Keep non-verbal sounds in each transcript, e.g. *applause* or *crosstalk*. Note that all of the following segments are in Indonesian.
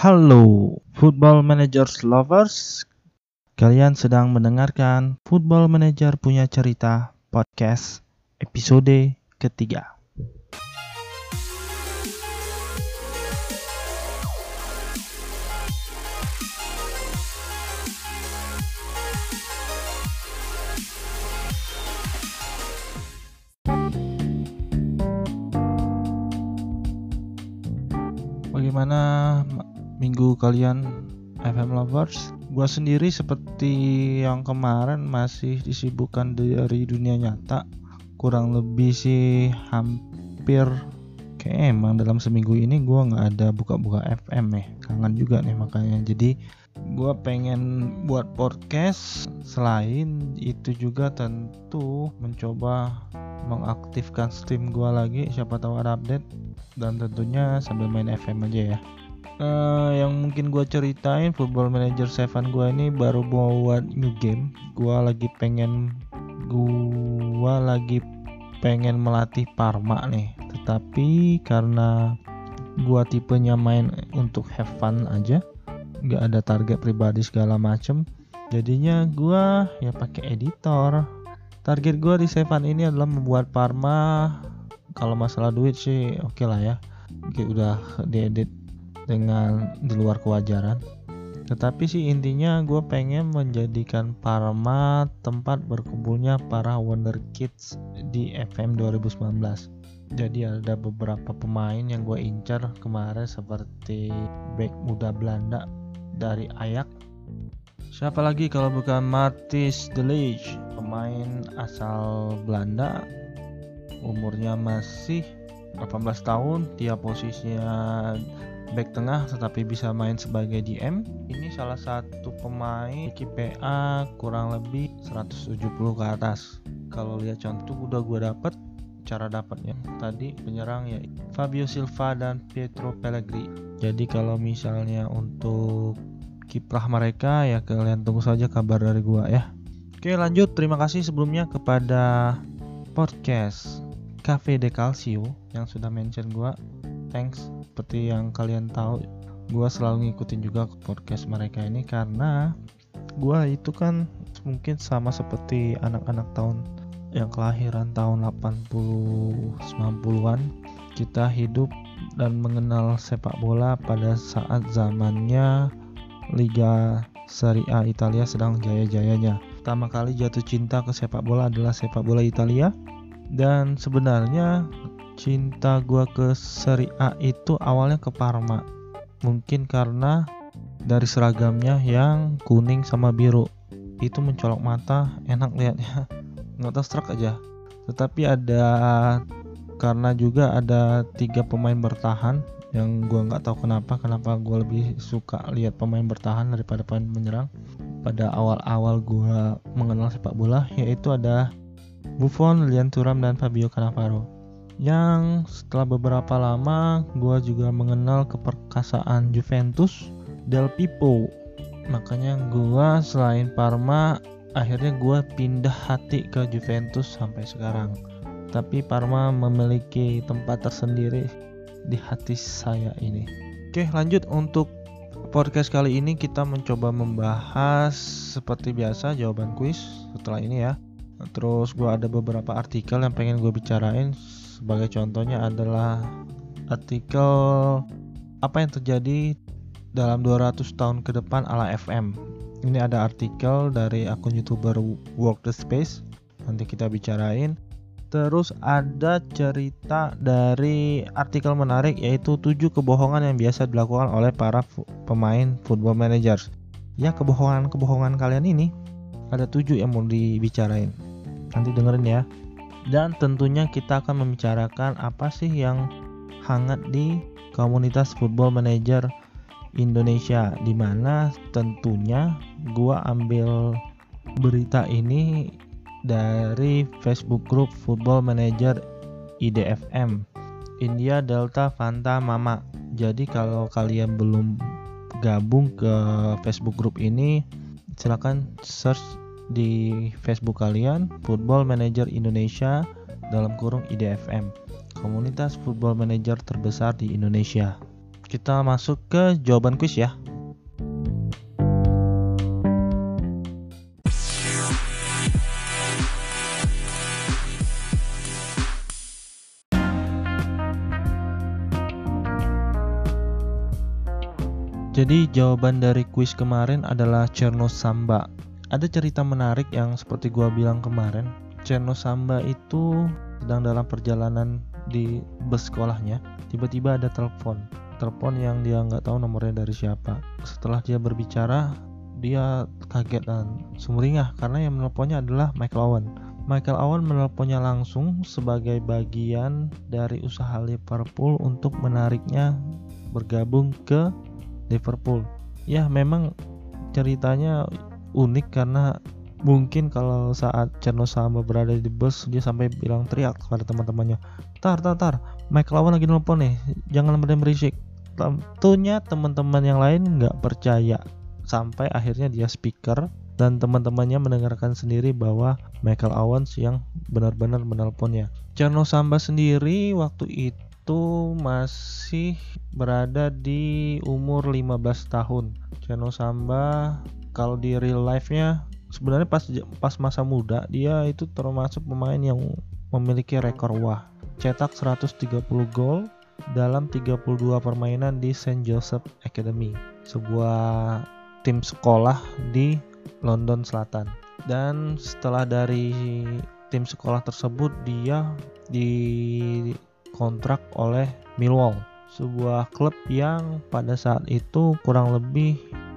Halo, Football Managers Lovers. Kalian sedang mendengarkan Football Manager punya cerita podcast episode ketiga. Bagaimana ma- minggu kalian FM lovers? Gua sendiri seperti yang kemarin masih disibukkan dari dunia nyata. Kurang lebih sih hampir kayak emang dalam seminggu ini gua nggak ada buka-buka FM ya. Kangen juga nih makanya. Jadi gua pengen buat podcast selain itu juga tentu mencoba mengaktifkan stream gua lagi siapa tahu ada update dan tentunya sambil main FM aja ya. Eh, yang mungkin gua ceritain Football Manager 7 gua ini baru buat new game. Gua lagi pengen gua lagi pengen melatih Parma nih. Tetapi karena gua tipenya main untuk have fun aja, nggak ada target pribadi segala macem. Jadinya gua ya pakai editor. Target gua di Seven ini adalah membuat Parma kalau masalah duit sih oke lah ya Oke, udah diedit dengan di luar kewajaran. Tetapi sih intinya gue pengen menjadikan Parma tempat berkumpulnya para Wonder Kids di FM 2019 jadi ada beberapa pemain yang gue incar kemarin seperti back muda Belanda dari Ajax. Siapa lagi kalau bukan Martis de Ligt pemain asal Belanda. Umurnya masih 18 tahun dia posisinya back tengah tetapi bisa main sebagai DM ini salah satu pemain KPA kurang lebih 170 ke atas. Kalau lihat contoh udah gue dapet cara dapatnya. Tadi penyerang ya Fabio Silva dan Pietro Pellegrini. Jadi kalau misalnya untuk kiprah mereka ya kalian tunggu saja kabar dari gua ya. Oke lanjut. Terima kasih sebelumnya kepada podcast Cafe de Calcio yang sudah mention gua. Thanks. Seperti yang kalian tahu, gua selalu ngikutin juga podcast mereka ini karena gua itu kan mungkin sama seperti anak-anak tahun yang kelahiran tahun 80 90-an kita hidup dan mengenal sepak bola pada saat zamannya Liga Serie A Italia sedang jaya-jayanya. Pertama kali jatuh cinta ke sepak bola adalah sepak bola Italia dan sebenarnya cinta gua ke Serie A itu awalnya ke Parma. Mungkin karena dari seragamnya yang kuning sama biru. Itu mencolok mata enak lihatnya *laughs* nggak tahu struck aja. Tetapi ada karena juga ada tiga pemain bertahan yang gua nggak tahu kenapa kenapa gua lebih suka lihat pemain bertahan daripada pemain menyerang. Pada awal-awal gua mengenal sepak bola yaitu ada Buffon, Lilian Thuram, dan Fabio Cannavaro. Yang setelah beberapa lama gue juga mengenal keperkasaan Juventus Del Pipo. Makanya gue selain Parma akhirnya gue pindah hati ke Juventus sampai sekarang. Tapi Parma memiliki tempat tersendiri di hati saya ini. Oke lanjut untuk podcast kali ini kita mencoba membahas seperti biasa jawaban kuis setelah ini ya. Terus gue ada beberapa artikel yang pengen gue bicarain. Sebagai contohnya adalah artikel apa yang terjadi dalam 200 tahun ke depan ala FM. Ini ada artikel dari akun youtuber Walk the Space. Nanti kita bicarain. Terus ada cerita dari artikel menarik yaitu 7 kebohongan yang biasa dilakukan oleh para pemain football managers. Ya kebohongan-kebohongan kalian ini ada 7 yang mau dibicarain nanti dengerin ya dan tentunya kita akan membicarakan apa sih yang hangat di komunitas football manager Indonesia di mana tentunya gua ambil berita ini dari Facebook group Football Manager IDFM India Delta Fanta Mama. Jadi kalau kalian belum gabung ke Facebook group ini silahkan search di Facebook kalian Football Manager Indonesia dalam kurung IDFM komunitas football manager terbesar di Indonesia kita masuk ke jawaban kuis ya. Jadi jawaban dari kuis kemarin adalah Cherno Samba. Ada cerita menarik yang seperti gua bilang kemarin. Cherno Samba itu sedang dalam perjalanan di bus sekolahnya. Tiba-tiba ada telepon. Telepon yang dia nggak tahu nomornya dari siapa. Setelah dia berbicara, dia kaget dan sumringah karena yang menelponnya adalah Michael Owen. Michael Owen menelponnya langsung sebagai bagian dari usaha Liverpool untuk menariknya bergabung ke Liverpool. Ya memang ceritanya unik karena mungkin kalau saat Cerno Samba berada di bus dia sampai bilang teriak kepada teman-temannya tar tar tar Mike Lawan lagi nelpon nih jangan pada berisik tentunya teman-teman yang lain nggak percaya sampai akhirnya dia speaker dan teman-temannya mendengarkan sendiri bahwa Michael Owens yang benar-benar menelponnya. Cerno Samba sendiri waktu itu masih berada di umur 15 tahun. Chano Samba kalau di real life-nya sebenarnya pas pas masa muda dia itu termasuk pemain yang memiliki rekor wah. Cetak 130 gol dalam 32 permainan di St. Joseph Academy, sebuah tim sekolah di London Selatan. Dan setelah dari tim sekolah tersebut dia di kontrak oleh Millwall sebuah klub yang pada saat itu kurang lebih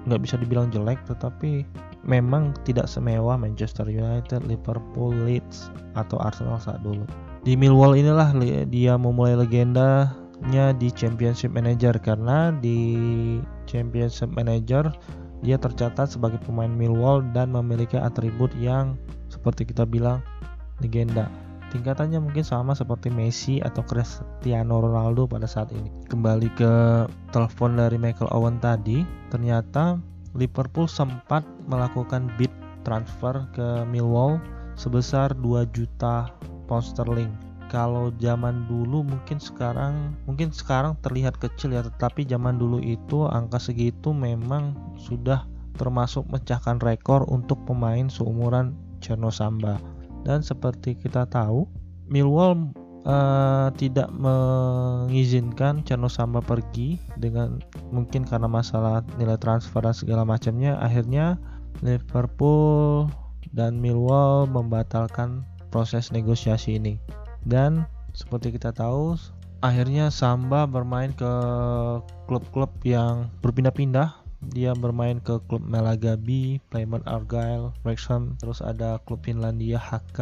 nggak bisa dibilang jelek tetapi memang tidak semewah Manchester United, Liverpool, Leeds atau Arsenal saat dulu. Di Millwall inilah dia memulai legendanya di Championship Manager karena di Championship Manager dia tercatat sebagai pemain Millwall dan memiliki atribut yang seperti kita bilang legenda tingkatannya mungkin sama seperti Messi atau Cristiano Ronaldo pada saat ini. Kembali ke telepon dari Michael Owen tadi, ternyata Liverpool sempat melakukan bid transfer ke Millwall sebesar 2 juta pound sterling. Kalau zaman dulu mungkin sekarang mungkin sekarang terlihat kecil ya, tetapi zaman dulu itu angka segitu memang sudah termasuk mecahkan rekor untuk pemain seumuran Cherno Samba dan seperti kita tahu Millwall uh, tidak mengizinkan Cerno Samba pergi dengan mungkin karena masalah nilai transfer dan segala macamnya. Akhirnya Liverpool dan Millwall membatalkan proses negosiasi ini. Dan seperti kita tahu akhirnya Samba bermain ke klub-klub yang berpindah-pindah dia bermain ke klub Melagabi, Plymouth Argyle, Wrexham, terus ada klub Finlandia HK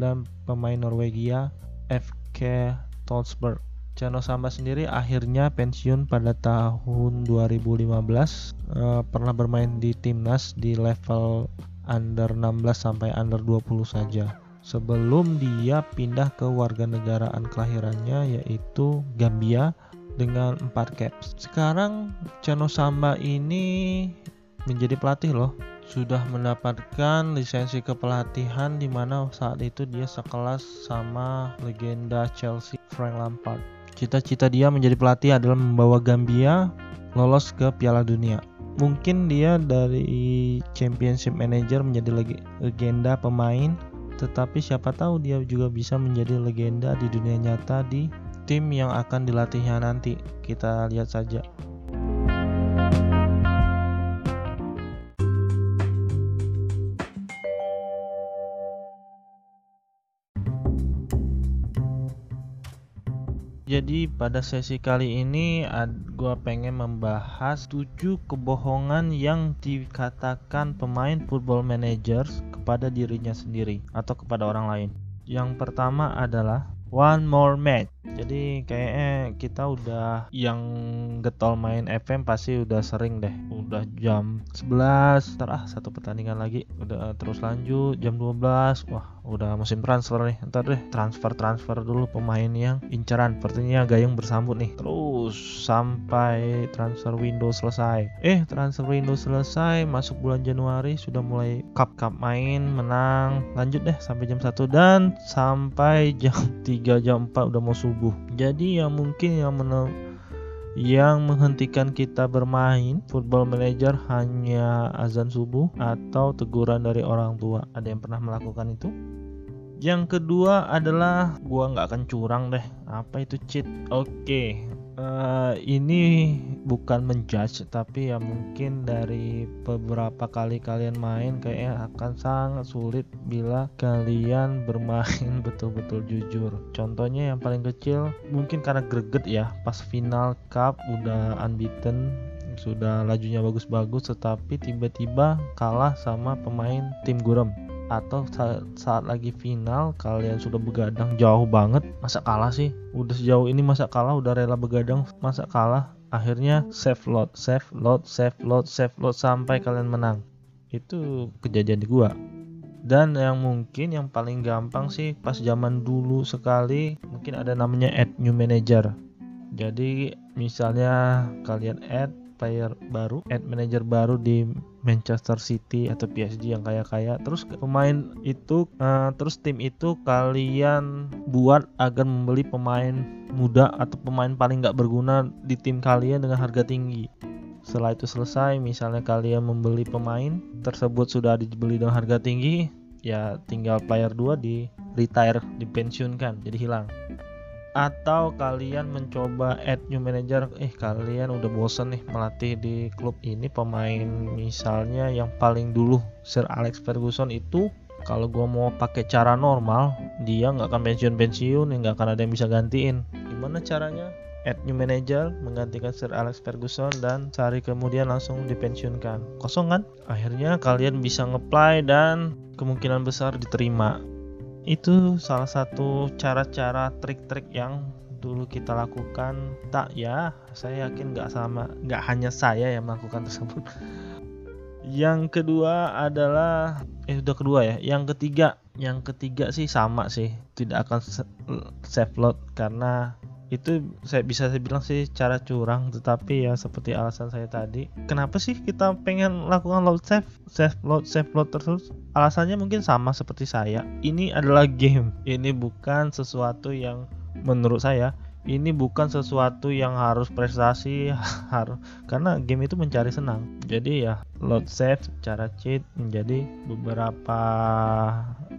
dan pemain Norwegia FK Tolsberg. Chano Samba sendiri akhirnya pensiun pada tahun 2015 uh, eh, pernah bermain di timnas di level under 16 sampai under 20 saja sebelum dia pindah ke warga negaraan kelahirannya yaitu Gambia dengan 4 caps. Sekarang Chano Samba ini menjadi pelatih loh. Sudah mendapatkan lisensi kepelatihan di mana saat itu dia sekelas sama legenda Chelsea Frank Lampard. Cita-cita dia menjadi pelatih adalah membawa Gambia lolos ke Piala Dunia. Mungkin dia dari Championship Manager menjadi legenda pemain, tetapi siapa tahu dia juga bisa menjadi legenda di dunia nyata di tim yang akan dilatihnya nanti. Kita lihat saja. Jadi pada sesi kali ini gue pengen membahas 7 kebohongan yang dikatakan pemain football managers kepada dirinya sendiri atau kepada orang lain. Yang pertama adalah one more match. Jadi kayaknya kita udah yang getol main FM pasti udah sering deh. Udah jam 11 ntar ah satu pertandingan lagi. Udah terus lanjut jam 12 wah udah musim transfer nih ntar deh transfer transfer dulu pemain yang inceran. Sepertinya gayung bersambut nih. Terus sampai transfer window selesai. Eh transfer window selesai masuk bulan Januari sudah mulai cup cup main menang. Lanjut deh sampai jam 1 dan sampai *laughs* jam 3 jam 4 udah mau subuh. Jadi yang mungkin yang menel yang menghentikan kita bermain football manager hanya azan subuh atau teguran dari orang tua. Ada yang pernah melakukan itu yang kedua adalah gua nggak akan curang deh. Apa itu cheat? Oke okay. uh, eh, ini bukan menjudge tapi ya mungkin dari beberapa kali kalian main kayaknya akan sangat sulit bila kalian bermain *laughs* betul-betul jujur. Contohnya yang paling kecil mungkin karena greget ya pas final cup udah unbeaten sudah lajunya bagus-bagus tetapi tiba-tiba kalah sama pemain tim Gurem atau saat, saat lagi final kalian sudah begadang jauh banget masa kalah sih? Udah sejauh ini masa kalah udah rela begadang masa kalah? Akhirnya save load save load save load save load sampai kalian menang. Itu kejadian di gua. Dan yang mungkin yang paling gampang sih pas zaman dulu sekali mungkin ada namanya add new manager. Jadi misalnya kalian add player baru, add manager baru di Manchester City atau PSG yang kaya-kaya. Terus pemain itu, uh, terus tim itu kalian buat agar membeli pemain muda atau pemain paling nggak berguna di tim kalian dengan harga tinggi. Setelah itu selesai, misalnya kalian membeli pemain tersebut sudah dibeli dengan harga tinggi, ya tinggal player 2 di retire, dipensiunkan, jadi hilang atau kalian mencoba add new manager? Eh kalian udah bosen nih melatih di klub ini. Pemain misalnya yang paling dulu Sir Alex Ferguson itu kalau gue mau pakai cara normal dia nggak akan pensiun pensiun nggak akan ada yang bisa gantiin. Gimana caranya? Add new manager menggantikan Sir Alex Ferguson dan sehari kemudian langsung dipensiunkan. Kosong kan? Akhirnya kalian bisa ngeplay dan kemungkinan besar diterima itu salah satu cara-cara trik-trik yang dulu kita lakukan. Tak ya saya yakin nggak sama nggak hanya saya yang melakukan tersebut. Yang kedua adalah eh udah kedua ya. Yang ketiga yang ketiga sih sama sih. Tidak akan save load karena itu saya bisa saya bilang sih cara curang tetapi ya seperti alasan saya tadi. Kenapa sih kita pengen lakukan load save save load save load terus? Alasannya mungkin sama seperti saya. Ini adalah game. Ini bukan sesuatu yang menurut saya ini bukan sesuatu yang harus prestasi *laughs* harus karena game itu mencari senang. Jadi ya load save cara cheat menjadi beberapa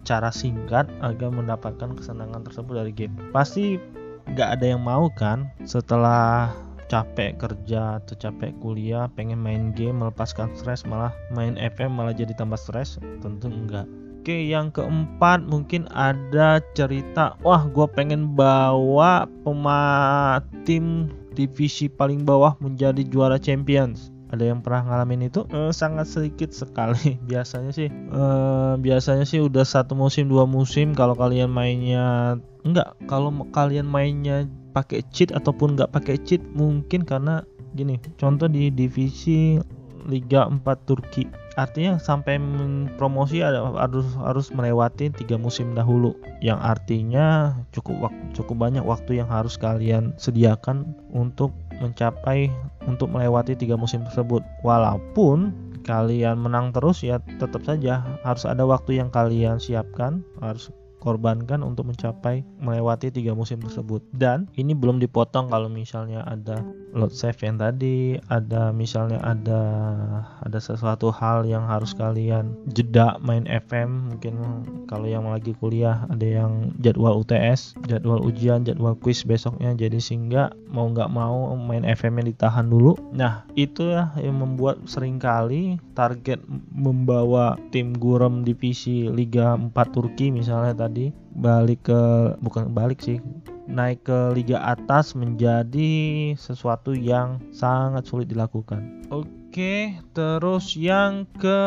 cara singkat agar mendapatkan kesenangan tersebut dari game. Pasti nggak ada yang mau kan? Setelah capek kerja atau capek kuliah pengen main game melepaskan stres malah main FM malah jadi tambah stres? Tentu enggak oke yang keempat mungkin ada cerita wah gue pengen bawa pemain tim divisi paling bawah menjadi juara champions ada yang pernah ngalamin itu? Eh, sangat sedikit sekali. *laughs* Biasanya sih eh, biasanya sih udah satu musim dua musim kalau kalian mainnya enggak. Kalau kalian mainnya pakai cheat ataupun nggak pakai cheat mungkin karena gini contoh di divisi Liga 4 Turki. Artinya sampai promosi ada harus harus melewati tiga musim dahulu. Yang artinya cukup cukup banyak waktu yang harus kalian sediakan untuk mencapai untuk melewati tiga musim tersebut. Walaupun kalian menang terus ya tetap saja harus ada waktu yang kalian siapkan, harus korbankan untuk mencapai melewati tiga musim tersebut. Dan ini belum dipotong kalau misalnya ada load save yang tadi ada misalnya ada ada sesuatu hal yang harus kalian jeda main FM mungkin kalau yang lagi kuliah ada yang jadwal UTS jadwal ujian jadwal quiz besoknya. Jadi sehingga mau nggak mau main FM yang ditahan dulu. Nah itu ya yang membuat sering kali target membawa tim Gurem divisi Liga 4 Turki misalnya tadi tadi balik ke bukan balik sih naik ke liga atas menjadi sesuatu yang sangat sulit dilakukan. Oke, terus yang ke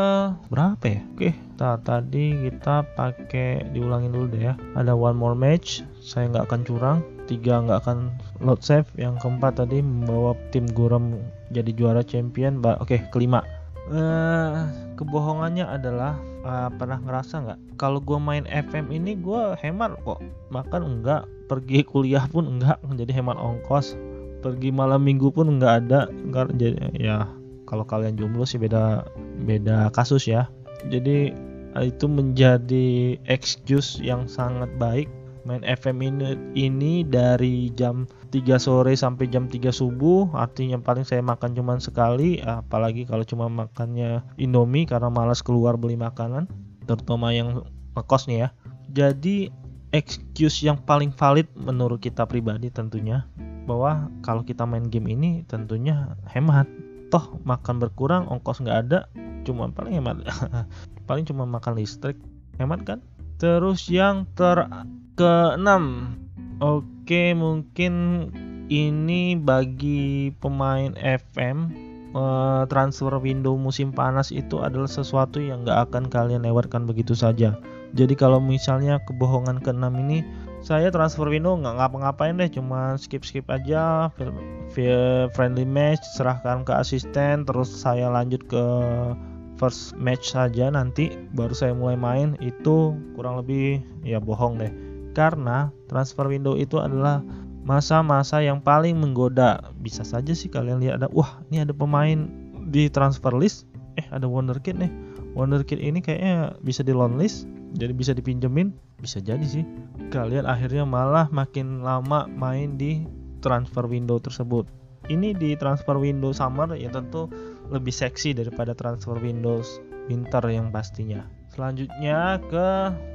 berapa ya? Oke, nah, tadi kita pakai diulangin dulu deh ya. Ada one more match, saya nggak akan curang. Tiga nggak akan load save. Yang keempat tadi membawa tim Guram jadi juara champion. Oke, kelima uh, kebohongannya adalah uh, pernah ngerasa nggak? Kalau gue main FM ini gue hemat kok. Makan enggak pergi kuliah pun enggak jadi hemat ongkos. Pergi malam minggu pun enggak ada. Enggak jadi ya kalau kalian jomblo sih beda beda kasus ya. Jadi itu menjadi excuse yang sangat baik main FM ini, ini dari jam 3 sore sampai jam 3 subuh. Artinya paling saya makan cuma sekali apalagi kalau cuma makannya Indomie karena malas keluar beli makanan terutama yang ngekos ya. Jadi excuse yang paling valid menurut kita pribadi tentunya bahwa kalau kita main game ini tentunya hemat. Toh makan berkurang ongkos nggak ada cuma paling hemat. *laughs* Paling cuma makan listrik. Hemat kan? Terus yang ter keenam. Oke, mungkin ini bagi pemain FM eh, transfer window musim panas itu adalah sesuatu yang nggak akan kalian lewatkan begitu saja. Jadi kalau misalnya kebohongan keenam ini saya transfer window nggak ngapa-ngapain deh, cuma skip-skip aja, friendly match, serahkan ke asisten, terus saya lanjut ke first match saja nanti baru saya mulai main. Itu kurang lebih ya bohong deh karena transfer window itu adalah masa-masa yang paling menggoda. Bisa saja sih kalian lihat ada, wah ini ada pemain di transfer list, eh ada wonderkid nih. Wonderkid ini kayaknya bisa di loan list, jadi bisa dipinjemin. Bisa jadi sih. Kalian akhirnya malah makin lama main di transfer window tersebut. Ini di transfer window summer ya tentu lebih seksi daripada transfer windows winter yang pastinya. Selanjutnya ke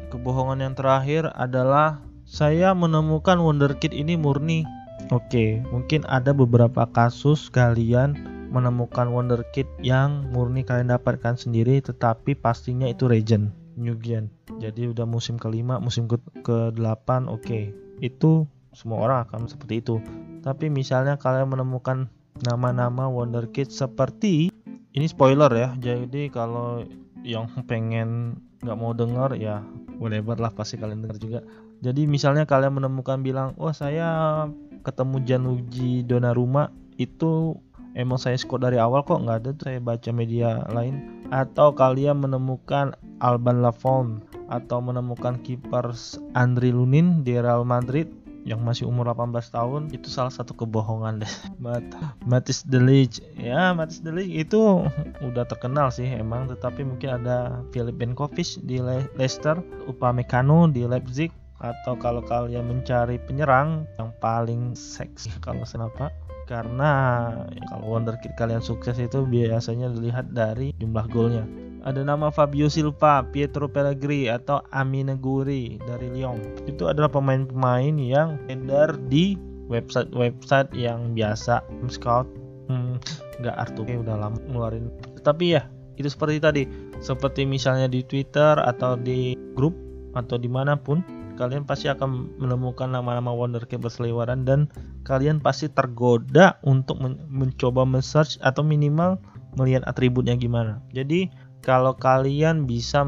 kebohongan yang terakhir adalah saya menemukan wonderkid ini murni. Oke, mungkin ada beberapa kasus kalian menemukan wonderkid yang murni kalian dapatkan sendiri tetapi pastinya itu regen new gen. Jadi udah musim kelima, musim ke, ke 8 oke. Okay. Itu semua orang akan seperti itu. Tapi misalnya kalian menemukan nama-nama wonderkid seperti ini spoiler ya. Jadi kalau yang pengen nggak mau dengar ya whatever lah pasti kalian dengar juga. Jadi misalnya kalian menemukan bilang oh saya ketemu Januji Donnarumma itu emang saya skor dari awal kok nggak ada tuh saya baca media lain. Atau kalian menemukan Alban Lafont atau menemukan kiper Andri Lunin di Real Madrid yang masih umur 18 tahun itu salah satu kebohongan deh. *laughs* Mat Matis Delic ya Matis Delic itu udah terkenal sih emang tetapi mungkin ada Filip Benkovic di Le Leicester, Upamecano di Leipzig atau kalau kalian mencari penyerang yang paling seksi kalau kenapa karena kalau wonderkid kalian sukses itu biasanya dilihat dari jumlah golnya ada nama Fabio Silva, Pietro Pellegrini atau Amineguri dari Lyon. Itu adalah pemain-pemain yang edar di website-website yang biasa scout. Hmm, nggak Artu Oke, udah lama ngeluarin. Tapi ya itu seperti tadi, seperti misalnya di Twitter atau di grup atau di mana pun kalian pasti akan menemukan nama-nama wonderkid berseliweran dan kalian pasti tergoda untuk men mencoba men-search atau minimal melihat atributnya gimana. Jadi kalau kalian bisa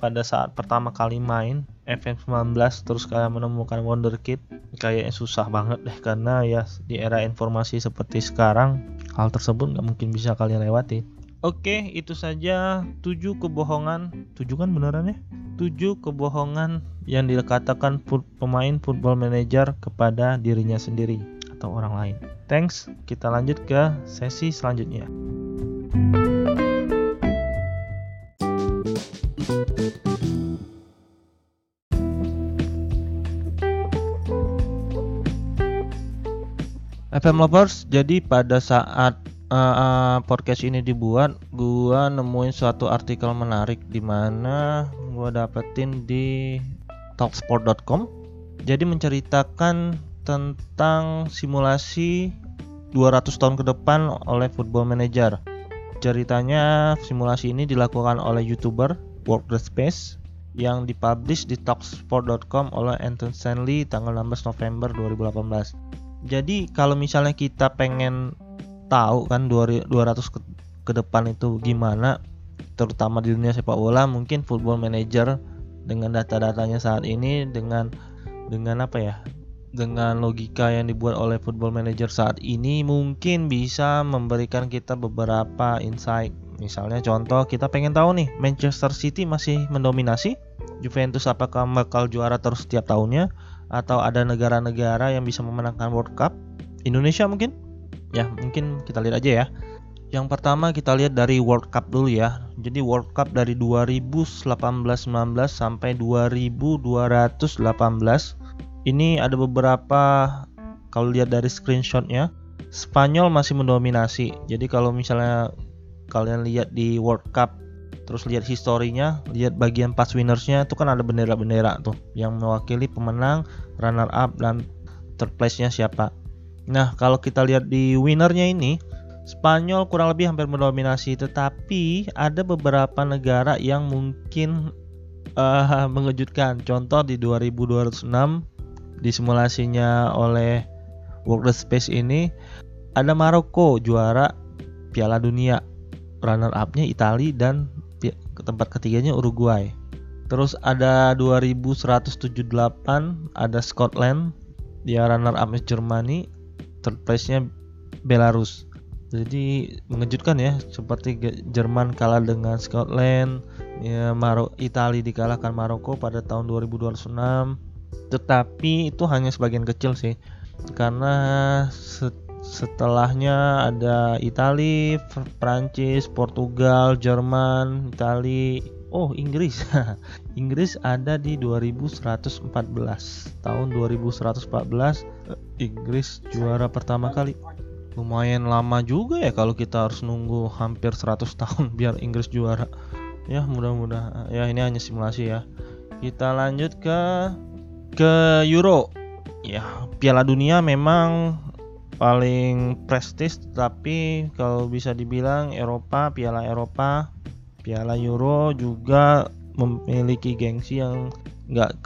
pada saat pertama kali main FM19 terus kalian menemukan wonderkid kayaknya susah banget deh karena ya di era informasi seperti sekarang hal tersebut nggak mungkin bisa kalian lewati oke itu saja. 7 kebohongan. 7 kan beneran ya? 7 kebohongan yang dikatakan pemain football manager kepada dirinya sendiri atau orang lain. Thanks. Kita lanjut ke sesi selanjutnya. FM lovers, jadi pada saat uh, podcast ini dibuat, gua nemuin suatu artikel menarik di mana gua dapetin di talksport.com. Jadi menceritakan tentang simulasi 200 tahun ke depan oleh Football Manager. Ceritanya simulasi ini dilakukan oleh YouTuber World the Space yang dipublish di talksport.com oleh Anton Stanley tanggal 16 November 2018 jadi kalau misalnya kita pengen tahu kan 200 ke, ke depan itu gimana terutama di dunia sepak bola mungkin football manager dengan data-datanya saat ini dengan dengan apa ya dengan logika yang dibuat oleh football manager saat ini mungkin bisa memberikan kita beberapa insight misalnya contoh kita pengen tahu nih Manchester City masih mendominasi Juventus apakah bakal juara terus setiap tahunnya atau ada negara-negara yang bisa memenangkan World Cup? Indonesia mungkin? Ya, mungkin kita lihat aja ya. Yang pertama kita lihat dari World Cup dulu ya. Jadi World Cup dari 2018-19 sampai 2218 ini ada beberapa kalau lihat dari screenshotnya Spanyol masih mendominasi jadi kalau misalnya kalian lihat di World Cup terus lihat historinya lihat bagian pas winnersnya itu kan ada bendera-bendera tuh yang mewakili pemenang runner up dan third place nya siapa nah kalau kita lihat di winnernya ini Spanyol kurang lebih hampir mendominasi tetapi ada beberapa negara yang mungkin uh, *laughs* mengejutkan. Contoh di 2206 di simulasinya oleh World Space ini ada Maroko juara Piala Dunia. Runner upnya Italia dan tempat ketiganya Uruguay. Terus ada 2178 ada Scotland, dia runner up Germany, third place-nya Belarus. Jadi mengejutkan ya, seperti Jerman kalah dengan Scotland, ya Maro Italia dikalahkan Maroko pada tahun 2026. Tetapi itu hanya sebagian kecil sih. Karena setelahnya ada Italia, Prancis, Portugal, Jerman, Italia, oh Inggris. *laughs* Inggris ada di 2114. Tahun 2114 Inggris juara pertama kali. Lumayan lama juga ya kalau kita harus nunggu hampir 100 tahun *laughs* biar Inggris juara. Ya mudah-mudahan ya ini hanya simulasi ya. Kita lanjut ke ke Euro. Ya, Piala Dunia memang paling prestis tapi kalau bisa dibilang Eropa Piala Eropa Piala Euro juga memiliki gengsi yang nggak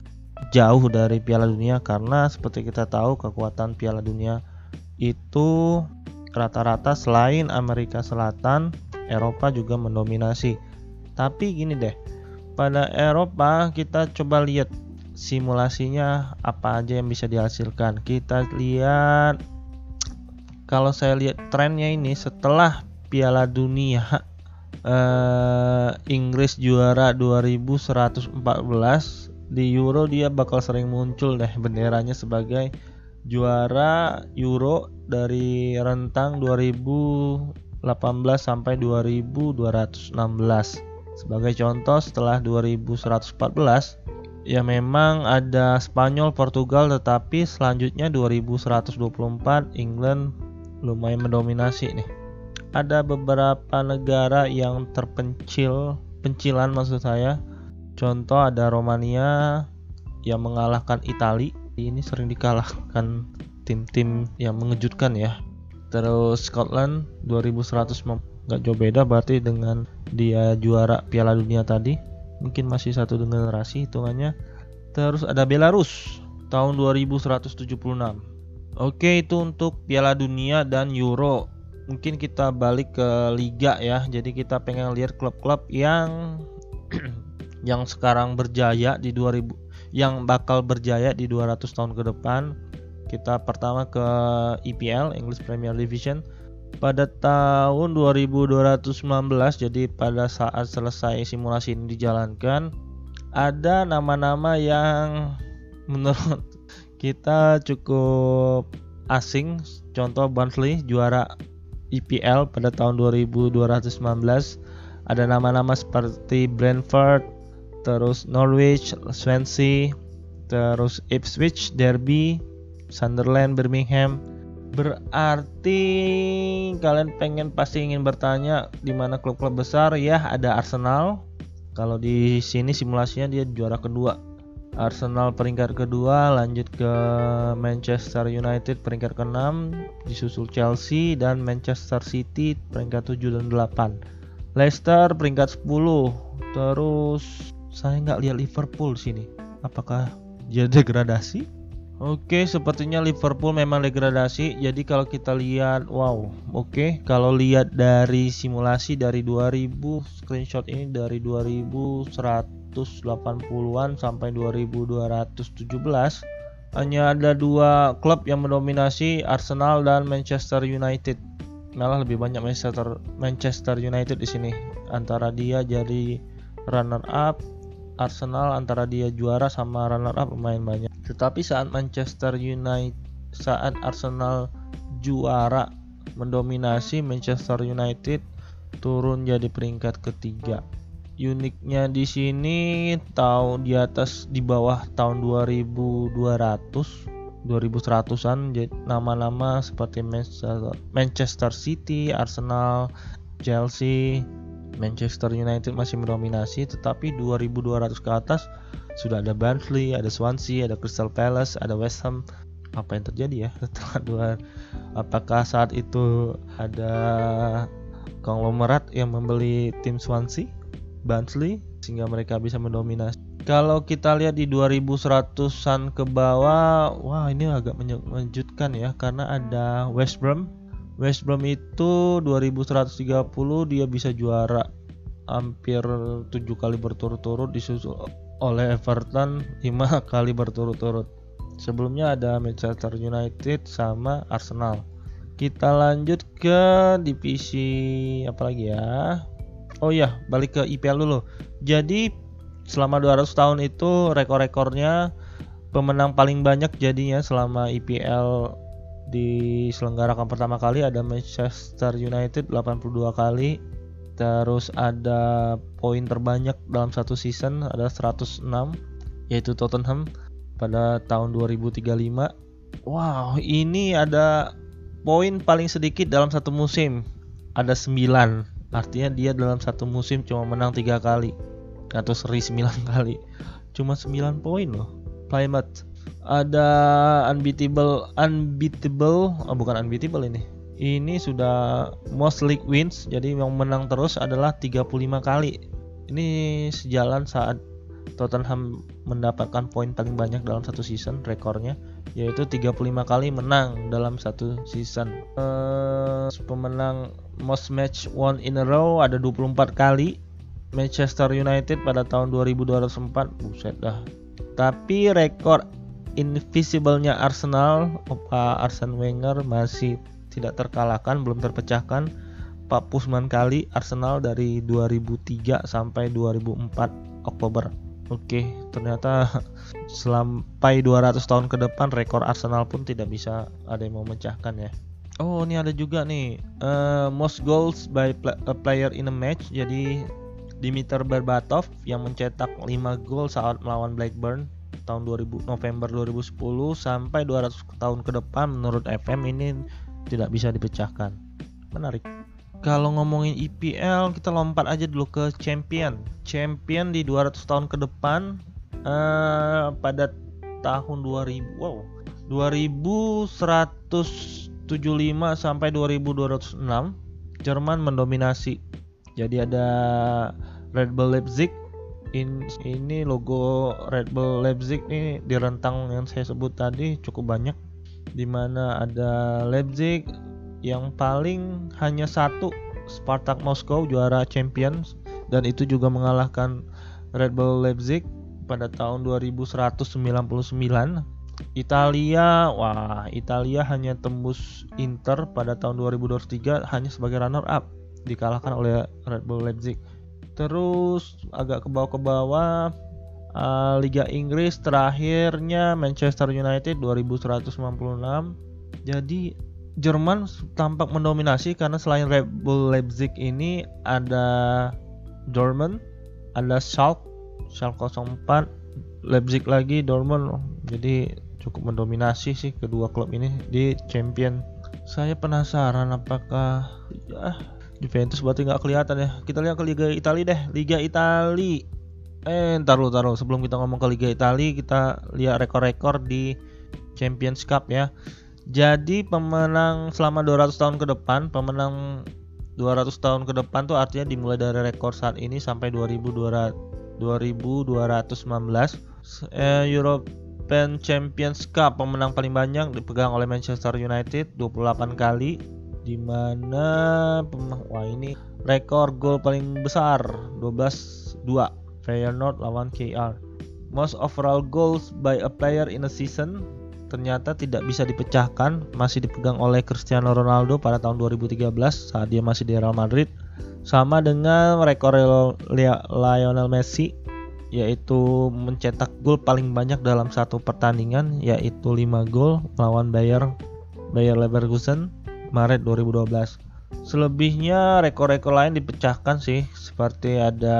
jauh dari Piala Dunia karena seperti kita tahu kekuatan Piala Dunia itu rata-rata selain Amerika Selatan Eropa juga mendominasi. Tapi gini deh pada Eropa kita coba lihat simulasinya apa aja yang bisa dihasilkan. Kita lihat kalau saya lihat trennya ini setelah Piala Dunia eh, Inggris juara 2114 di Euro dia bakal sering muncul deh benderanya sebagai juara Euro dari rentang 2018 sampai 2216. Sebagai contoh setelah 2114 ya memang ada Spanyol, Portugal tetapi selanjutnya 2124 England lumayan mendominasi nih. Ada beberapa negara yang terpencil, pencilan maksud saya. Contoh ada Romania yang mengalahkan Italia. Ini sering dikalahkan tim-tim yang mengejutkan ya. Terus Scotland 2100 nggak jauh beda berarti dengan dia juara Piala Dunia tadi. Mungkin masih satu generasi hitungannya. Terus ada Belarus tahun 2176 Oke, itu untuk Piala Dunia dan Euro. Mungkin kita balik ke liga ya. Jadi kita pengen lihat klub-klub yang *clears throat* yang sekarang berjaya di 2000 yang bakal berjaya di 200 tahun ke depan. Kita pertama ke EPL, English Premier Division. Pada tahun 2219 jadi pada saat selesai simulasi ini dijalankan ada nama-nama yang menurut *laughs* kita cukup asing contoh Barnsley juara EPL pada tahun 2219 ada nama-nama seperti Brentford terus Norwich Swansea terus Ipswich Derby Sunderland Birmingham. Berarti kalian pengen pasti ingin bertanya di mana klub-klub besar? Ya ada Arsenal. Kalau di sini simulasinya dia juara kedua. Arsenal peringkat kedua lanjut ke Manchester United peringkat ke-6 disusul Chelsea dan Manchester City peringkat 7 dan 8 Leicester peringkat 10 terus saya nggak lihat Liverpool sini apakah dia degradasi Oke, sepertinya Liverpool memang degradasi. Jadi kalau kita lihat, wow, oke. Kalau lihat dari simulasi dari 2000 screenshot ini dari 2100 180-an sampai 2217 hanya ada dua klub yang mendominasi Arsenal dan Manchester United malah lebih banyak Manchester Manchester United di sini antara dia jadi runner up Arsenal antara dia juara sama runner up lumayan banyak. Tetapi saat Manchester United saat Arsenal juara mendominasi Manchester United turun jadi peringkat ketiga. Uniknya di sini tahun di atas di bawah tahun 2200 2100-an nama-nama seperti Manchester City, Arsenal, Chelsea, Manchester United masih mendominasi tetapi 2200 ke atas sudah ada Barnsley, ada Swansea, ada Crystal Palace, ada West Ham. Apa yang terjadi ya *laughs* setelah dua apakah saat itu ada konglomerat yang membeli tim Swansea, Barnsley sehingga mereka bisa mendominasi kalau kita lihat di 2100-an ke bawah, wah ini agak mengejutkan ya karena ada West Brom. West Brom itu 2130 dia bisa juara hampir 7 kali berturut-turut disusul oleh Everton 5 *laughs* kali berturut-turut. Sebelumnya ada Manchester United sama Arsenal. Kita lanjut ke divisi apa lagi ya? Oh iya, balik ke IPL dulu. Jadi selama 200 tahun itu rekor-rekornya pemenang paling banyak jadinya selama IPL diselenggarakan pertama kali ada Manchester United 82 kali. Terus ada poin terbanyak dalam satu season ada 106 yaitu Tottenham pada tahun 2035 wow ini ada poin paling sedikit dalam satu musim. Ada 9 artinya dia dalam satu musim cuma menang tiga kali atau seri 9 *laughs* kali. Cuma 9 poin loh. Plymouth ada unbeatable unbeatable oh bukan unbeatable ini. Ini sudah most league wins jadi yang menang terus adalah 35 kali. Ini sejalan saat Tottenham mendapatkan poin paling banyak dalam satu season rekornya yaitu 35 kali menang dalam satu season. Uh, pemenang most match won in a row ada 24 kali. Manchester United pada tahun 2204 buset dah. Tapi rekor invisible-nya Arsenal Pak Arsene Wenger masih tidak terkalahkan belum terpecahkan 49 kali Arsenal dari 2003 sampai 2004 Oktober Oke, ternyata *laughs* sampai 200 tahun ke depan rekor Arsenal pun tidak bisa ada yang mau memecahkan ya. Oh, ini ada juga nih uh, most goals by a player in a match. Jadi Dimitar Berbatov yang mencetak 5 gol saat melawan Blackburn tahun 2000 November 2010 sampai 200 tahun ke depan menurut FM ini tidak bisa dipecahkan. Menarik. Kalau ngomongin IPL kita lompat aja dulu ke champion. Champion di 200 tahun ke depan uh, pada tahun 2000 wow 2175 sampai 2206 Jerman mendominasi. Jadi ada Red Bull Leipzig in, ini logo Red Bull Leipzig ini di rentang yang saya sebut tadi cukup banyak di mana ada Leipzig yang paling hanya satu Spartak Moskow juara Champions dan itu juga mengalahkan Red Bull Leipzig pada tahun 2199 Italia wah Italia hanya tembus Inter pada tahun 2023 hanya sebagai runner up dikalahkan oleh Red Bull Leipzig terus agak ke bawah ke bawah uh, Liga Inggris terakhirnya Manchester United 2196 jadi Jerman tampak mendominasi karena selain Red Bull Leipzig ini ada Dortmund ada Schalke Schalke 04 Leipzig lagi Dortmund. Jadi cukup mendominasi sih kedua klub ini di champion saya penasaran apakah ya, Juventus berarti nggak kelihatan ya. Kita lihat ke Liga Italia deh. Liga Italia. Eh, ntar lu taruh sebelum kita ngomong ke Liga Italia, kita lihat rekor-rekor di Champions Cup ya. Jadi pemenang selama 200 tahun ke depan, pemenang 200 tahun ke depan tuh artinya dimulai dari rekor saat ini sampai 2200 2219 eh, European Champions Cup pemenang paling banyak dipegang oleh Manchester United 28 kali di mana wah ini rekor gol paling besar 12-2 Feyenoord lawan KR. Most overall goals by a player in a season ternyata tidak bisa dipecahkan masih dipegang oleh Cristiano Ronaldo pada tahun 2013 saat dia masih di Real Madrid sama dengan rekor Lionel Messi yaitu mencetak gol paling banyak dalam satu pertandingan yaitu 5 gol melawan Bayer Bayer Leverkusen Maret 2012. Selebihnya rekor-rekor lain dipecahkan sih, seperti ada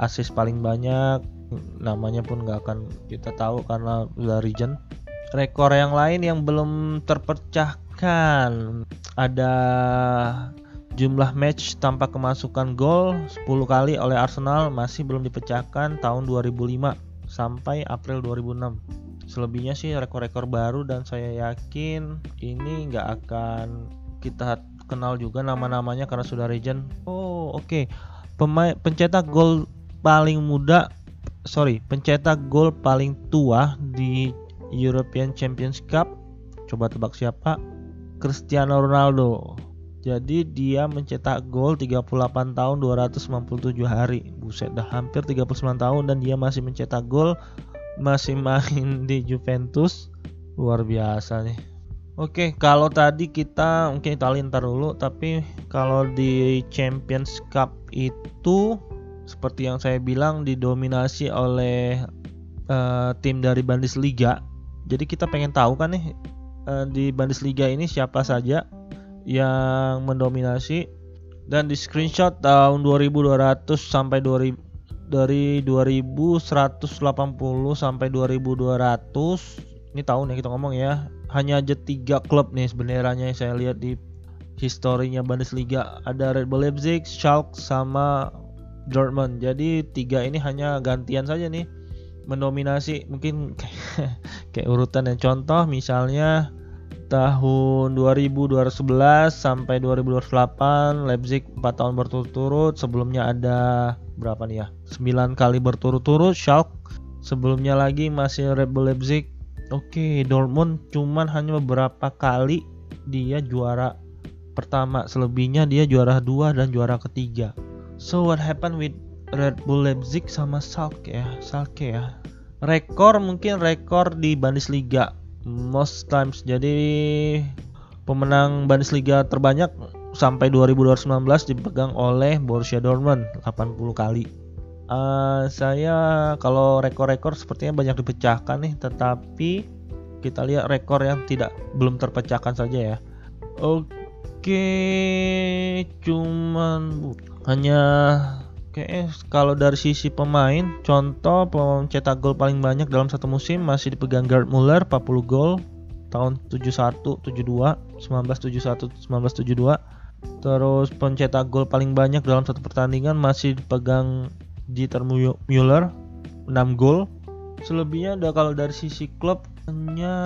asis paling banyak, namanya pun nggak akan kita tahu karena udah region. rekor yang lain yang belum terpecahkan ada jumlah match tanpa kemasukan gol 10 kali oleh Arsenal masih belum dipecahkan tahun 2005 sampai April 2006 selebihnya sih rekor-rekor baru dan saya yakin ini nggak akan kita kenal juga nama-namanya karena sudah legend oh oke okay. pemain pencetak gol paling muda sorry pencetak gol paling tua di European Champions Cup. Coba tebak siapa? Cristiano Ronaldo. Jadi dia mencetak gol 38 tahun 297 hari. Buset dah hampir 39 tahun dan dia masih mencetak gol masih main *laughs* di Juventus. Luar biasa nih. Oke, kalau tadi kita mungkin Italia ntar dulu, tapi kalau di Champions Cup itu seperti yang saya bilang didominasi oleh uh, tim dari Bundesliga jadi kita pengen tahu kan nih uh, di Bundesliga ini siapa saja yang mendominasi. Dan di screenshot tahun 2200 sampai 2000 dari 2180 sampai 2200 ini tahun yang kita ngomong ya. Hanya aja tiga klub nih sebenarnya yang saya lihat di historinya Bundesliga. Ada Red Bull Leipzig, Schalke sama Dortmund. Jadi tiga ini hanya gantian saja nih. Mendominasi. Mungkin *laughs* kayak urutan yang contoh misalnya tahun 2011 sampai 2028 Leipzig 4 tahun berturut-turut. Sebelumnya ada berapa nih ya? 9 kali berturut-turut Schalke. Sebelumnya lagi masih Red Bull Leipzig. Oke Dortmund cuman hanya beberapa kali dia juara pertama. Selebihnya dia juara dua dan juara ketiga. So what happened with Red Bull Leipzig sama Schalke ya, Schalke ya. Rekor mungkin rekor di Bundesliga most times. Jadi pemenang Bundesliga terbanyak sampai 2019 dipegang oleh Borussia Dortmund 80 kali. Uh, saya kalau rekor-rekor sepertinya banyak dipecahkan nih, tetapi kita lihat rekor yang tidak belum terpecahkan saja ya. Oke, cuman hanya Oke, kalau dari sisi pemain, contoh pencetak gol paling banyak dalam satu musim masih dipegang Gerd Muller 40 gol tahun 71, 72, 1971, 1972. Terus pencetak gol paling banyak dalam satu pertandingan masih dipegang Dieter Müller 6 gol. Selebihnya ada kalau dari sisi klub hanya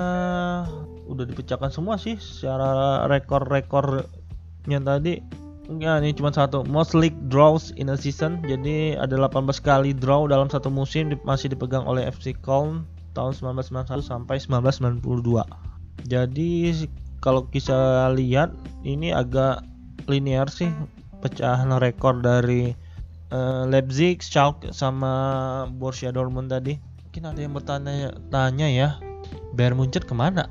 udah dipecahkan semua sih secara rekor-rekornya tadi Ya, ini cuma satu. Most league draws in a season. Jadi ada 18 kali draw dalam satu musim masih dipegang oleh FC Köln tahun 1991 sampai 1992. Jadi kalau kita lihat ini agak linear sih pecahan rekor dari uh, Leipzig, Schalke sama Borussia Dortmund tadi. Mungkin ada yang bertanya-tanya ya, Bayern Munchen ke mana?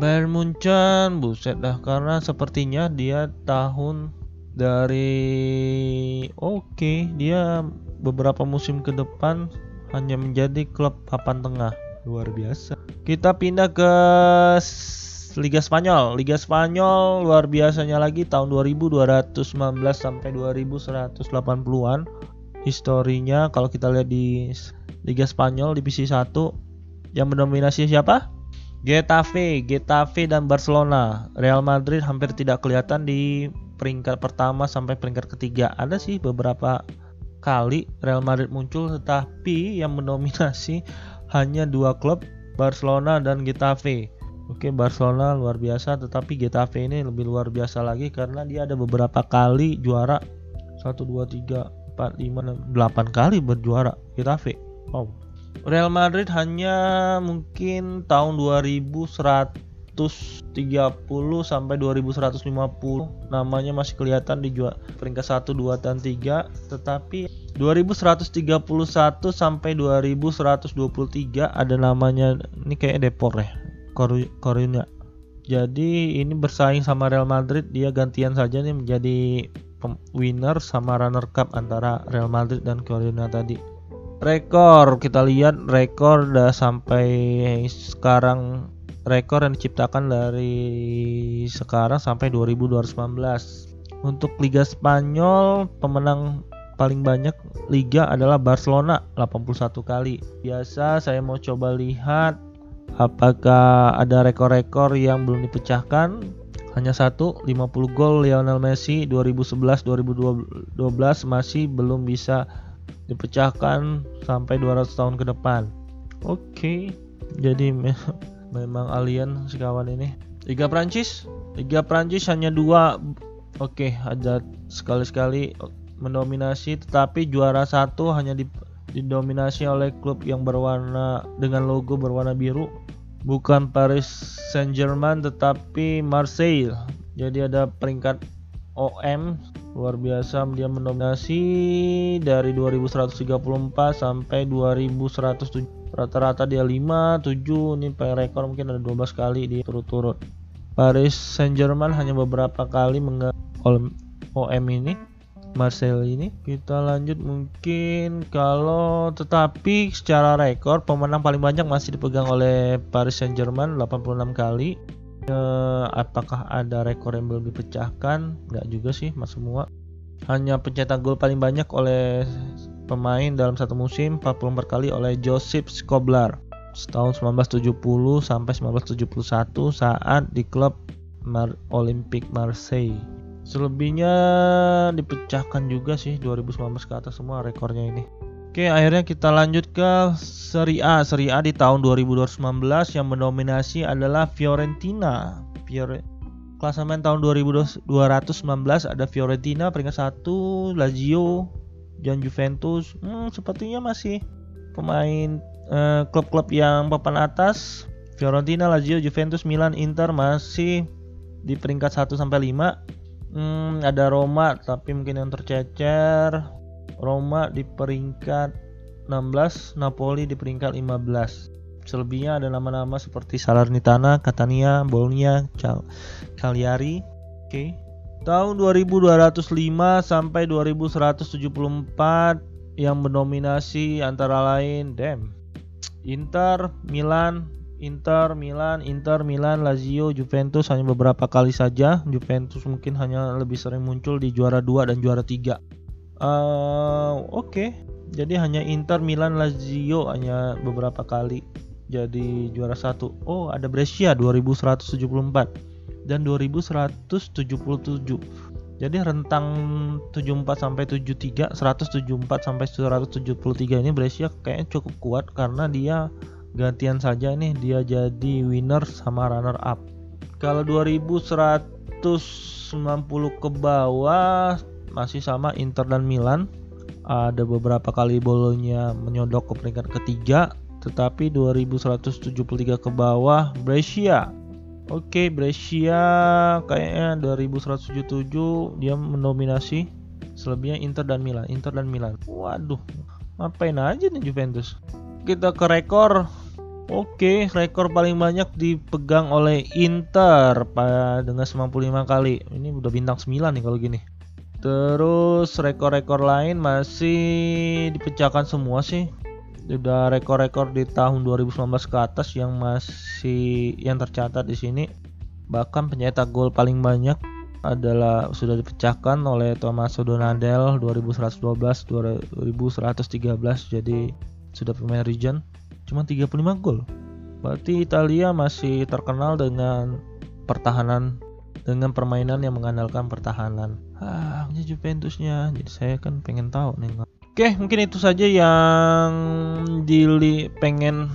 Bayern Munchen, buset dah karena sepertinya dia tahun dari oke okay, dia beberapa musim ke depan hanya menjadi klub papan tengah luar biasa kita pindah ke Liga Spanyol Liga Spanyol luar biasanya lagi tahun 2219 sampai 2180-an historinya kalau kita lihat di Liga Spanyol divisi 1 yang mendominasi siapa? Getafe, Getafe dan Barcelona. Real Madrid hampir tidak kelihatan di peringkat pertama sampai peringkat ketiga. Ada sih beberapa kali Real Madrid muncul tetapi yang mendominasi hanya dua klub Barcelona dan Getafe. Oke Barcelona luar biasa tetapi Getafe ini lebih luar biasa lagi karena dia ada beberapa kali juara. 1 2 3 4 5 6 8 kali berjuara Getafe. Wow. Real Madrid hanya mungkin tahun 2100 2130 sampai 2150 namanya masih kelihatan di peringkat 1 2 dan 3 tetapi 2131 sampai 2123 ada namanya ini kayak Depor ya Korunya jadi ini bersaing sama Real Madrid dia gantian saja nih menjadi winner sama runner cup antara Real Madrid dan Corina tadi. Rekor kita lihat rekor udah sampai sekarang rekor yang diciptakan dari sekarang sampai 2219. Untuk Liga Spanyol, pemenang paling banyak liga adalah Barcelona 81 kali. Biasa saya mau coba lihat Apakah ada rekor-rekor yang belum dipecahkan? Hanya satu, 50 gol Lionel Messi 2011-2012 masih belum bisa dipecahkan sampai 200 tahun ke depan. Oke, okay. jadi memang alien si kawan ini. Liga Prancis, Liga Prancis hanya dua. Oke, okay, ada sekali-sekali mendominasi, tetapi juara satu hanya di didominasi oleh klub yang berwarna dengan logo berwarna biru bukan Paris Saint-Germain tetapi Marseille. Jadi ada peringkat OM luar biasa dia mendominasi dari 2134 sampai 2107 rata-rata dia 5 7 ini rekor mungkin ada 12 kali dia turut-turut Paris Saint-Germain hanya beberapa kali meng OM ini Marcel ini. Kita lanjut mungkin kalau tetapi secara rekor pemenang paling banyak masih dipegang oleh Paris Saint-Germain 86 kali. Eh, apakah ada rekor yang belum dipecahkan? Nggak juga sih mas semua hanya pencetak gol paling banyak oleh pemain dalam satu musim 44 kali oleh Joseph Skoblar. Tahun 1970 sampai 1971 saat di klub Mar Olympique Marseille. Selebihnya dipecahkan juga sih 2019 ke atas semua rekornya ini. Oke akhirnya kita lanjut ke Serie A. Serie A di tahun 2019 yang mendominasi adalah Fiorentina. Fiore klasemen tahun 2219 ada Fiorentina peringkat 1 Lazio dan Juventus hmm, sepertinya masih pemain eh, klub-klub eh, yang papan atas Fiorentina, Lazio, Juventus, Milan, Inter masih di peringkat 1 sampai 5 Hmm, ada Roma tapi mungkin yang tercecer. Roma di peringkat 16, Napoli di peringkat 15. Selebihnya ada nama-nama seperti Salernitana, Catania, Bologna, Cal Cagliari. Oke. Okay. Tahun 2205 sampai 2174 yang mendominasi antara lain Dem, Inter, Milan, Inter, Milan, Inter, Milan, Lazio, Juventus hanya beberapa kali saja. Juventus mungkin hanya lebih sering muncul di juara 2 dan juara 3. Uh, Oke, okay. jadi hanya Inter, Milan, Lazio hanya beberapa kali jadi juara satu. Oh, ada Brescia 2174 dan 2177. Jadi rentang 74 sampai 73, 174 sampai 173 ini Brescia kayaknya cukup kuat karena dia gantian saja nih dia jadi winner sama runner up kalau 2190 ke bawah masih sama Inter dan Milan ada beberapa kali bolonya menyodok ke peringkat ketiga tetapi 2173 ke bawah Brescia Oke okay, Brescia kayaknya 2177 dia mendominasi selebihnya Inter dan Milan Inter dan Milan waduh ngapain aja nih Juventus kita ke rekor Oke, rekor paling banyak dipegang oleh Inter dengan 95 kali. Ini udah bintang 9 nih kalau gini. Terus rekor-rekor lain masih dipecahkan semua sih. Udah rekor-rekor di tahun 2019 ke atas yang masih yang tercatat di sini. Bahkan pencetak gol paling banyak adalah sudah dipecahkan oleh Thomas Donadel 2112 2113 jadi sudah pemain region cuma 35 gol. Berarti Italia masih terkenal dengan pertahanan dengan permainan yang mengandalkan pertahanan. Ah, ini Juventusnya. Jadi saya kan pengen tahu nih. Oke, mungkin itu saja yang dili pengen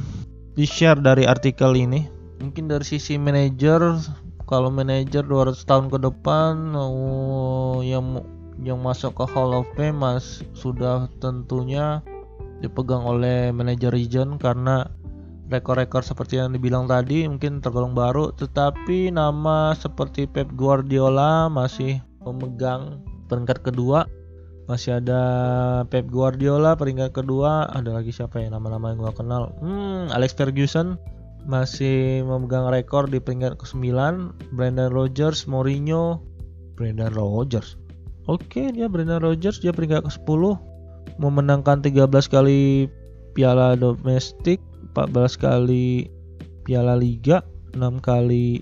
di-share dari artikel ini. Mungkin dari sisi manajer kalau manajer 200 tahun ke depan oh, yang yang masuk ke Hall of Fame mas sudah tentunya dipegang oleh manajer region karena rekor-rekor seperti yang dibilang tadi mungkin tergolong baru tetapi nama seperti Pep Guardiola masih memegang peringkat kedua masih ada Pep Guardiola peringkat kedua. Ada lagi siapa ya? Nama-nama yang gua kenal. Hmm, Alex Ferguson masih memegang rekor di peringkat ke-9 Brendan Rodgers Mourinho. Brendan Rodgers? Oke dia Brendan Rodgers dia peringkat ke-10 memenangkan 13 kali piala domestik, 14 kali piala liga, 6 kali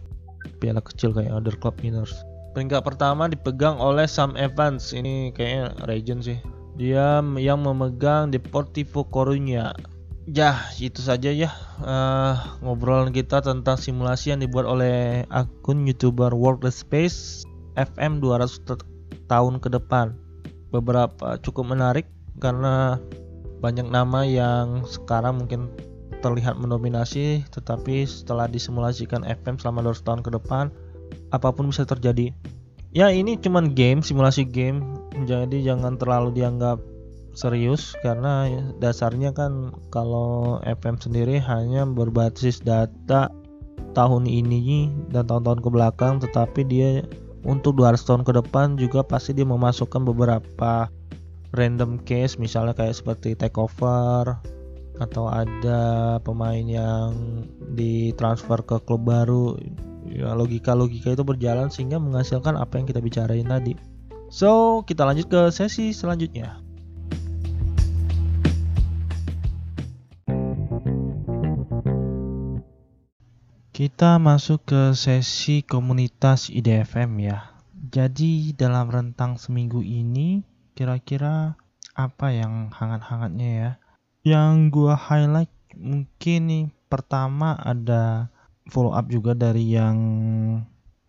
piala kecil kayak other club winners. Peringkat pertama dipegang oleh Sam Evans. Ini kayaknya region sih. Dia yang memegang Deportivo Coruña Ya, itu saja ya uh, ngobrolan kita tentang simulasi yang dibuat oleh akun YouTuber World Space FM 200 tahun ke depan. Beberapa cukup menarik karena banyak nama yang sekarang mungkin terlihat mendominasi tetapi setelah disimulasikan FM selama 200 tahun ke depan apa pun bisa terjadi. Ya, ini cuman game, simulasi game. Jadi jangan terlalu dianggap serius karena dasarnya kan kalau FM sendiri hanya berbasis data tahun ini dan tahun-tahun ke belakang tetapi dia untuk 200 tahun ke depan juga pasti dia memasukkan beberapa random case misalnya kayak seperti takeover atau ada pemain yang ditransfer ke klub baru ya logika-logika itu berjalan sehingga menghasilkan apa yang kita bicarain tadi so kita lanjut ke sesi selanjutnya Kita masuk ke sesi komunitas IDFM ya. Jadi dalam rentang seminggu ini kira-kira apa yang hangat-hangatnya ya? Yang gua highlight mungkin nih pertama ada follow up juga dari yang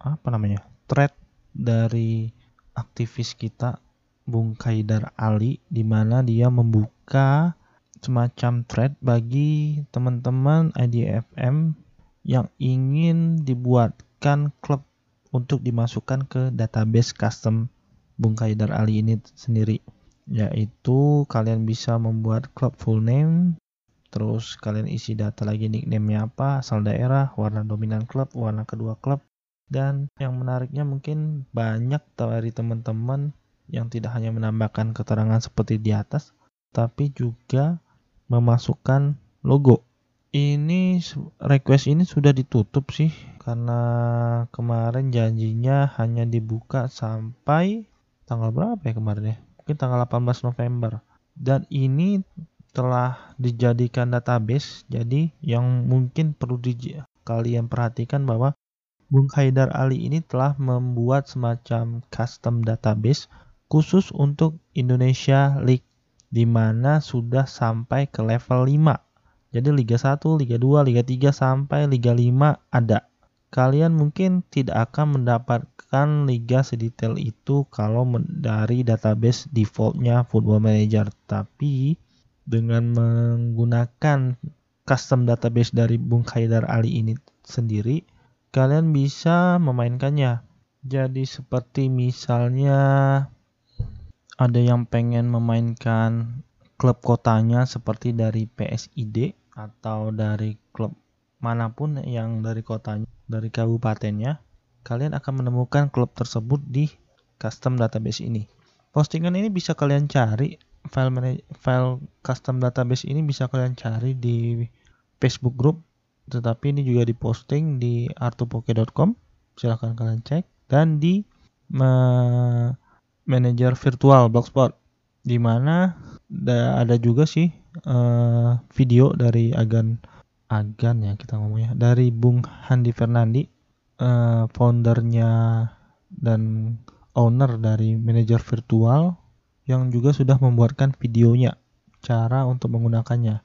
apa namanya? thread dari aktivis kita Bung Kaidar Ali di mana dia membuka semacam thread bagi teman-teman IDFM yang ingin dibuatkan klub untuk dimasukkan ke database custom Bung Kaidar Ali ini sendiri yaitu kalian bisa membuat klub full name terus kalian isi data lagi nickname-nya apa asal daerah warna dominan klub warna kedua klub. Dan yang menariknya mungkin banyak dari teman-teman yang tidak hanya menambahkan keterangan seperti di atas tapi juga memasukkan logo. Ini request ini sudah ditutup sih karena kemarin janjinya hanya dibuka sampai tanggal berapa ya kemarin ya? Mungkin tanggal 18 November. Dan ini telah dijadikan database jadi yang mungkin perlu di kalian perhatikan bahwa Bung Haidar Ali ini telah membuat semacam custom database khusus untuk Indonesia League di mana sudah sampai ke level 5 jadi Liga 1, Liga 2, Liga 3 sampai Liga 5 ada. Kalian mungkin tidak akan mendapatkan liga sedetail itu kalau dari database defaultnya Football Manager. Tapi dengan menggunakan custom database dari Bung Haidar Ali ini sendiri, kalian bisa memainkannya. Jadi seperti misalnya ada yang pengen memainkan klub kotanya seperti dari PSID atau dari klub mana pun yang dari kotanya, dari kabupatennya, kalian akan menemukan klub tersebut di custom database ini. Postingan ini bisa kalian cari, file manage, file custom database ini bisa kalian cari di Facebook group, tetapi ini juga diposting di artupoke.com. Silahkan kalian cek dan di manager virtual blogspot di mana ada juga sih uh, video dari Agan Agan ya kita ngomongnya dari Bung Handi Fernandi uh, foundernya dan owner dari manajer virtual yang juga sudah membuatkan videonya cara untuk menggunakannya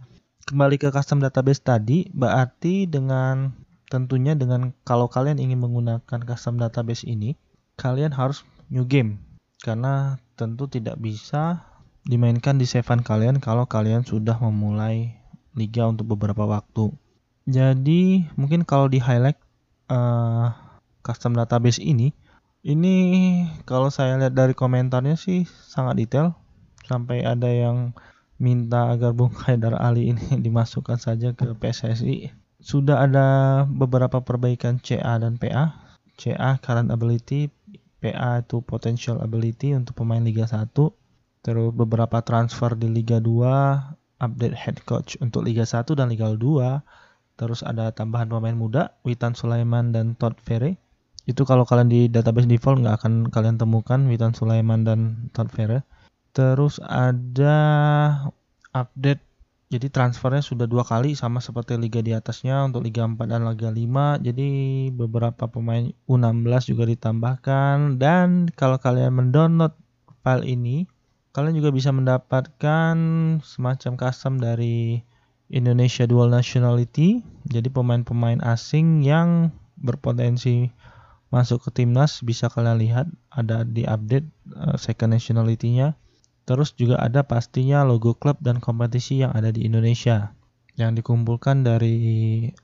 kembali ke custom database tadi berarti dengan tentunya dengan kalau kalian ingin menggunakan custom database ini kalian harus new game karena tentu tidak bisa dimainkan di save kalian kalau kalian sudah memulai liga untuk beberapa waktu. Jadi mungkin kalau di highlight uh, custom database ini, ini kalau saya lihat dari komentarnya sih sangat detail sampai ada yang minta agar Bung *laughs* Haidar Ali ini *laughs* dimasukkan saja ke PSSI. Sudah ada beberapa perbaikan CA dan PA. CA current ability, PA itu potential ability untuk pemain Liga 1 terus beberapa transfer di Liga 2, update head coach untuk Liga 1 dan Liga 2, terus ada tambahan pemain muda, Witan Sulaiman dan Todd Ferre. Itu kalau kalian di database default nggak akan kalian temukan Witan Sulaiman dan Todd Ferre. Terus ada update jadi transfernya sudah dua kali sama seperti liga di atasnya untuk Liga 4 dan Liga 5. Jadi beberapa pemain U16 juga ditambahkan dan kalau kalian mendownload file ini kalian juga bisa mendapatkan semacam custom dari Indonesia dual nationality. Jadi pemain-pemain asing yang berpotensi masuk ke timnas bisa kalian lihat ada di update uh, second nationality-nya. Terus juga ada pastinya logo klub dan kompetisi yang ada di Indonesia yang dikumpulkan dari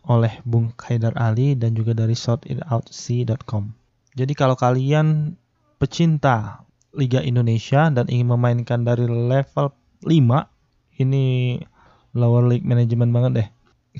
oleh Bung Haidar Ali dan juga dari sortitoutsea.com. Jadi kalau kalian pecinta Liga Indonesia dan ingin memainkan dari level 5, ini lower league management banget deh.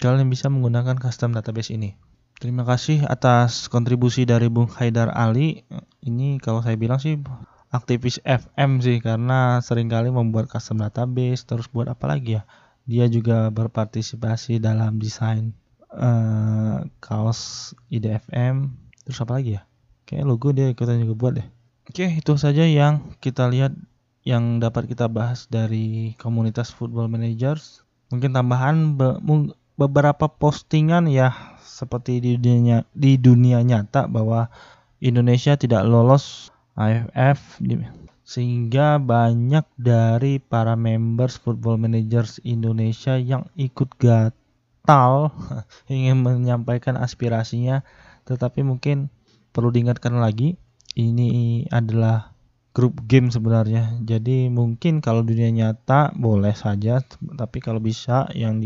Kalian bisa menggunakan custom database ini. Terima kasih atas kontribusi dari Bung Haidar Ali. Ini kalau saya bilang sih aktivis FM sih karena sering kali membuat custom database terus buat apa lagi ya? Dia juga berpartisipasi dalam desain uh, kaos IDFM terus apa lagi ya? Kayak logo dia ikutan juga buat deh. Oke itu saja yang kita lihat yang dapat kita bahas dari komunitas football managers. Mungkin tambahan beberapa postingan ya seperti di dunia di dunia nyata bahwa Indonesia tidak lolos AFF sehingga banyak dari para members Football Managers Indonesia yang ikut gatal *laughs* ingin menyampaikan aspirasinya. Tetapi mungkin perlu diingatkan lagi ini adalah grup game sebenarnya. Jadi mungkin kalau dunia nyata boleh saja tapi kalau bisa yang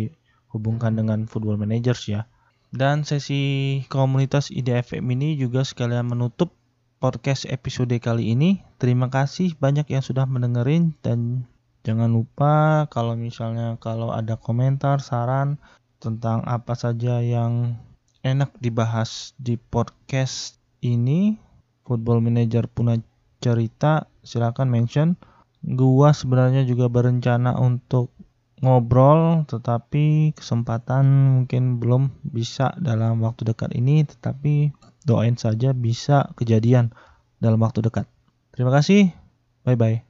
dihubungkan dengan Football Managers ya dan sesi komunitas IDFM ini juga sekalian menutup podcast episode kali ini. Terima kasih banyak yang sudah mendengarin dan jangan lupa kalau misalnya kalau ada komentar, saran tentang apa saja yang enak dibahas di podcast ini, Football Manager punya cerita, silakan mention. Gua sebenarnya juga berencana untuk ngobrol tetapi kesempatan mungkin belum bisa dalam waktu dekat ini tetapi doain saja bisa kejadian dalam waktu dekat. Terima kasih. Bye bye.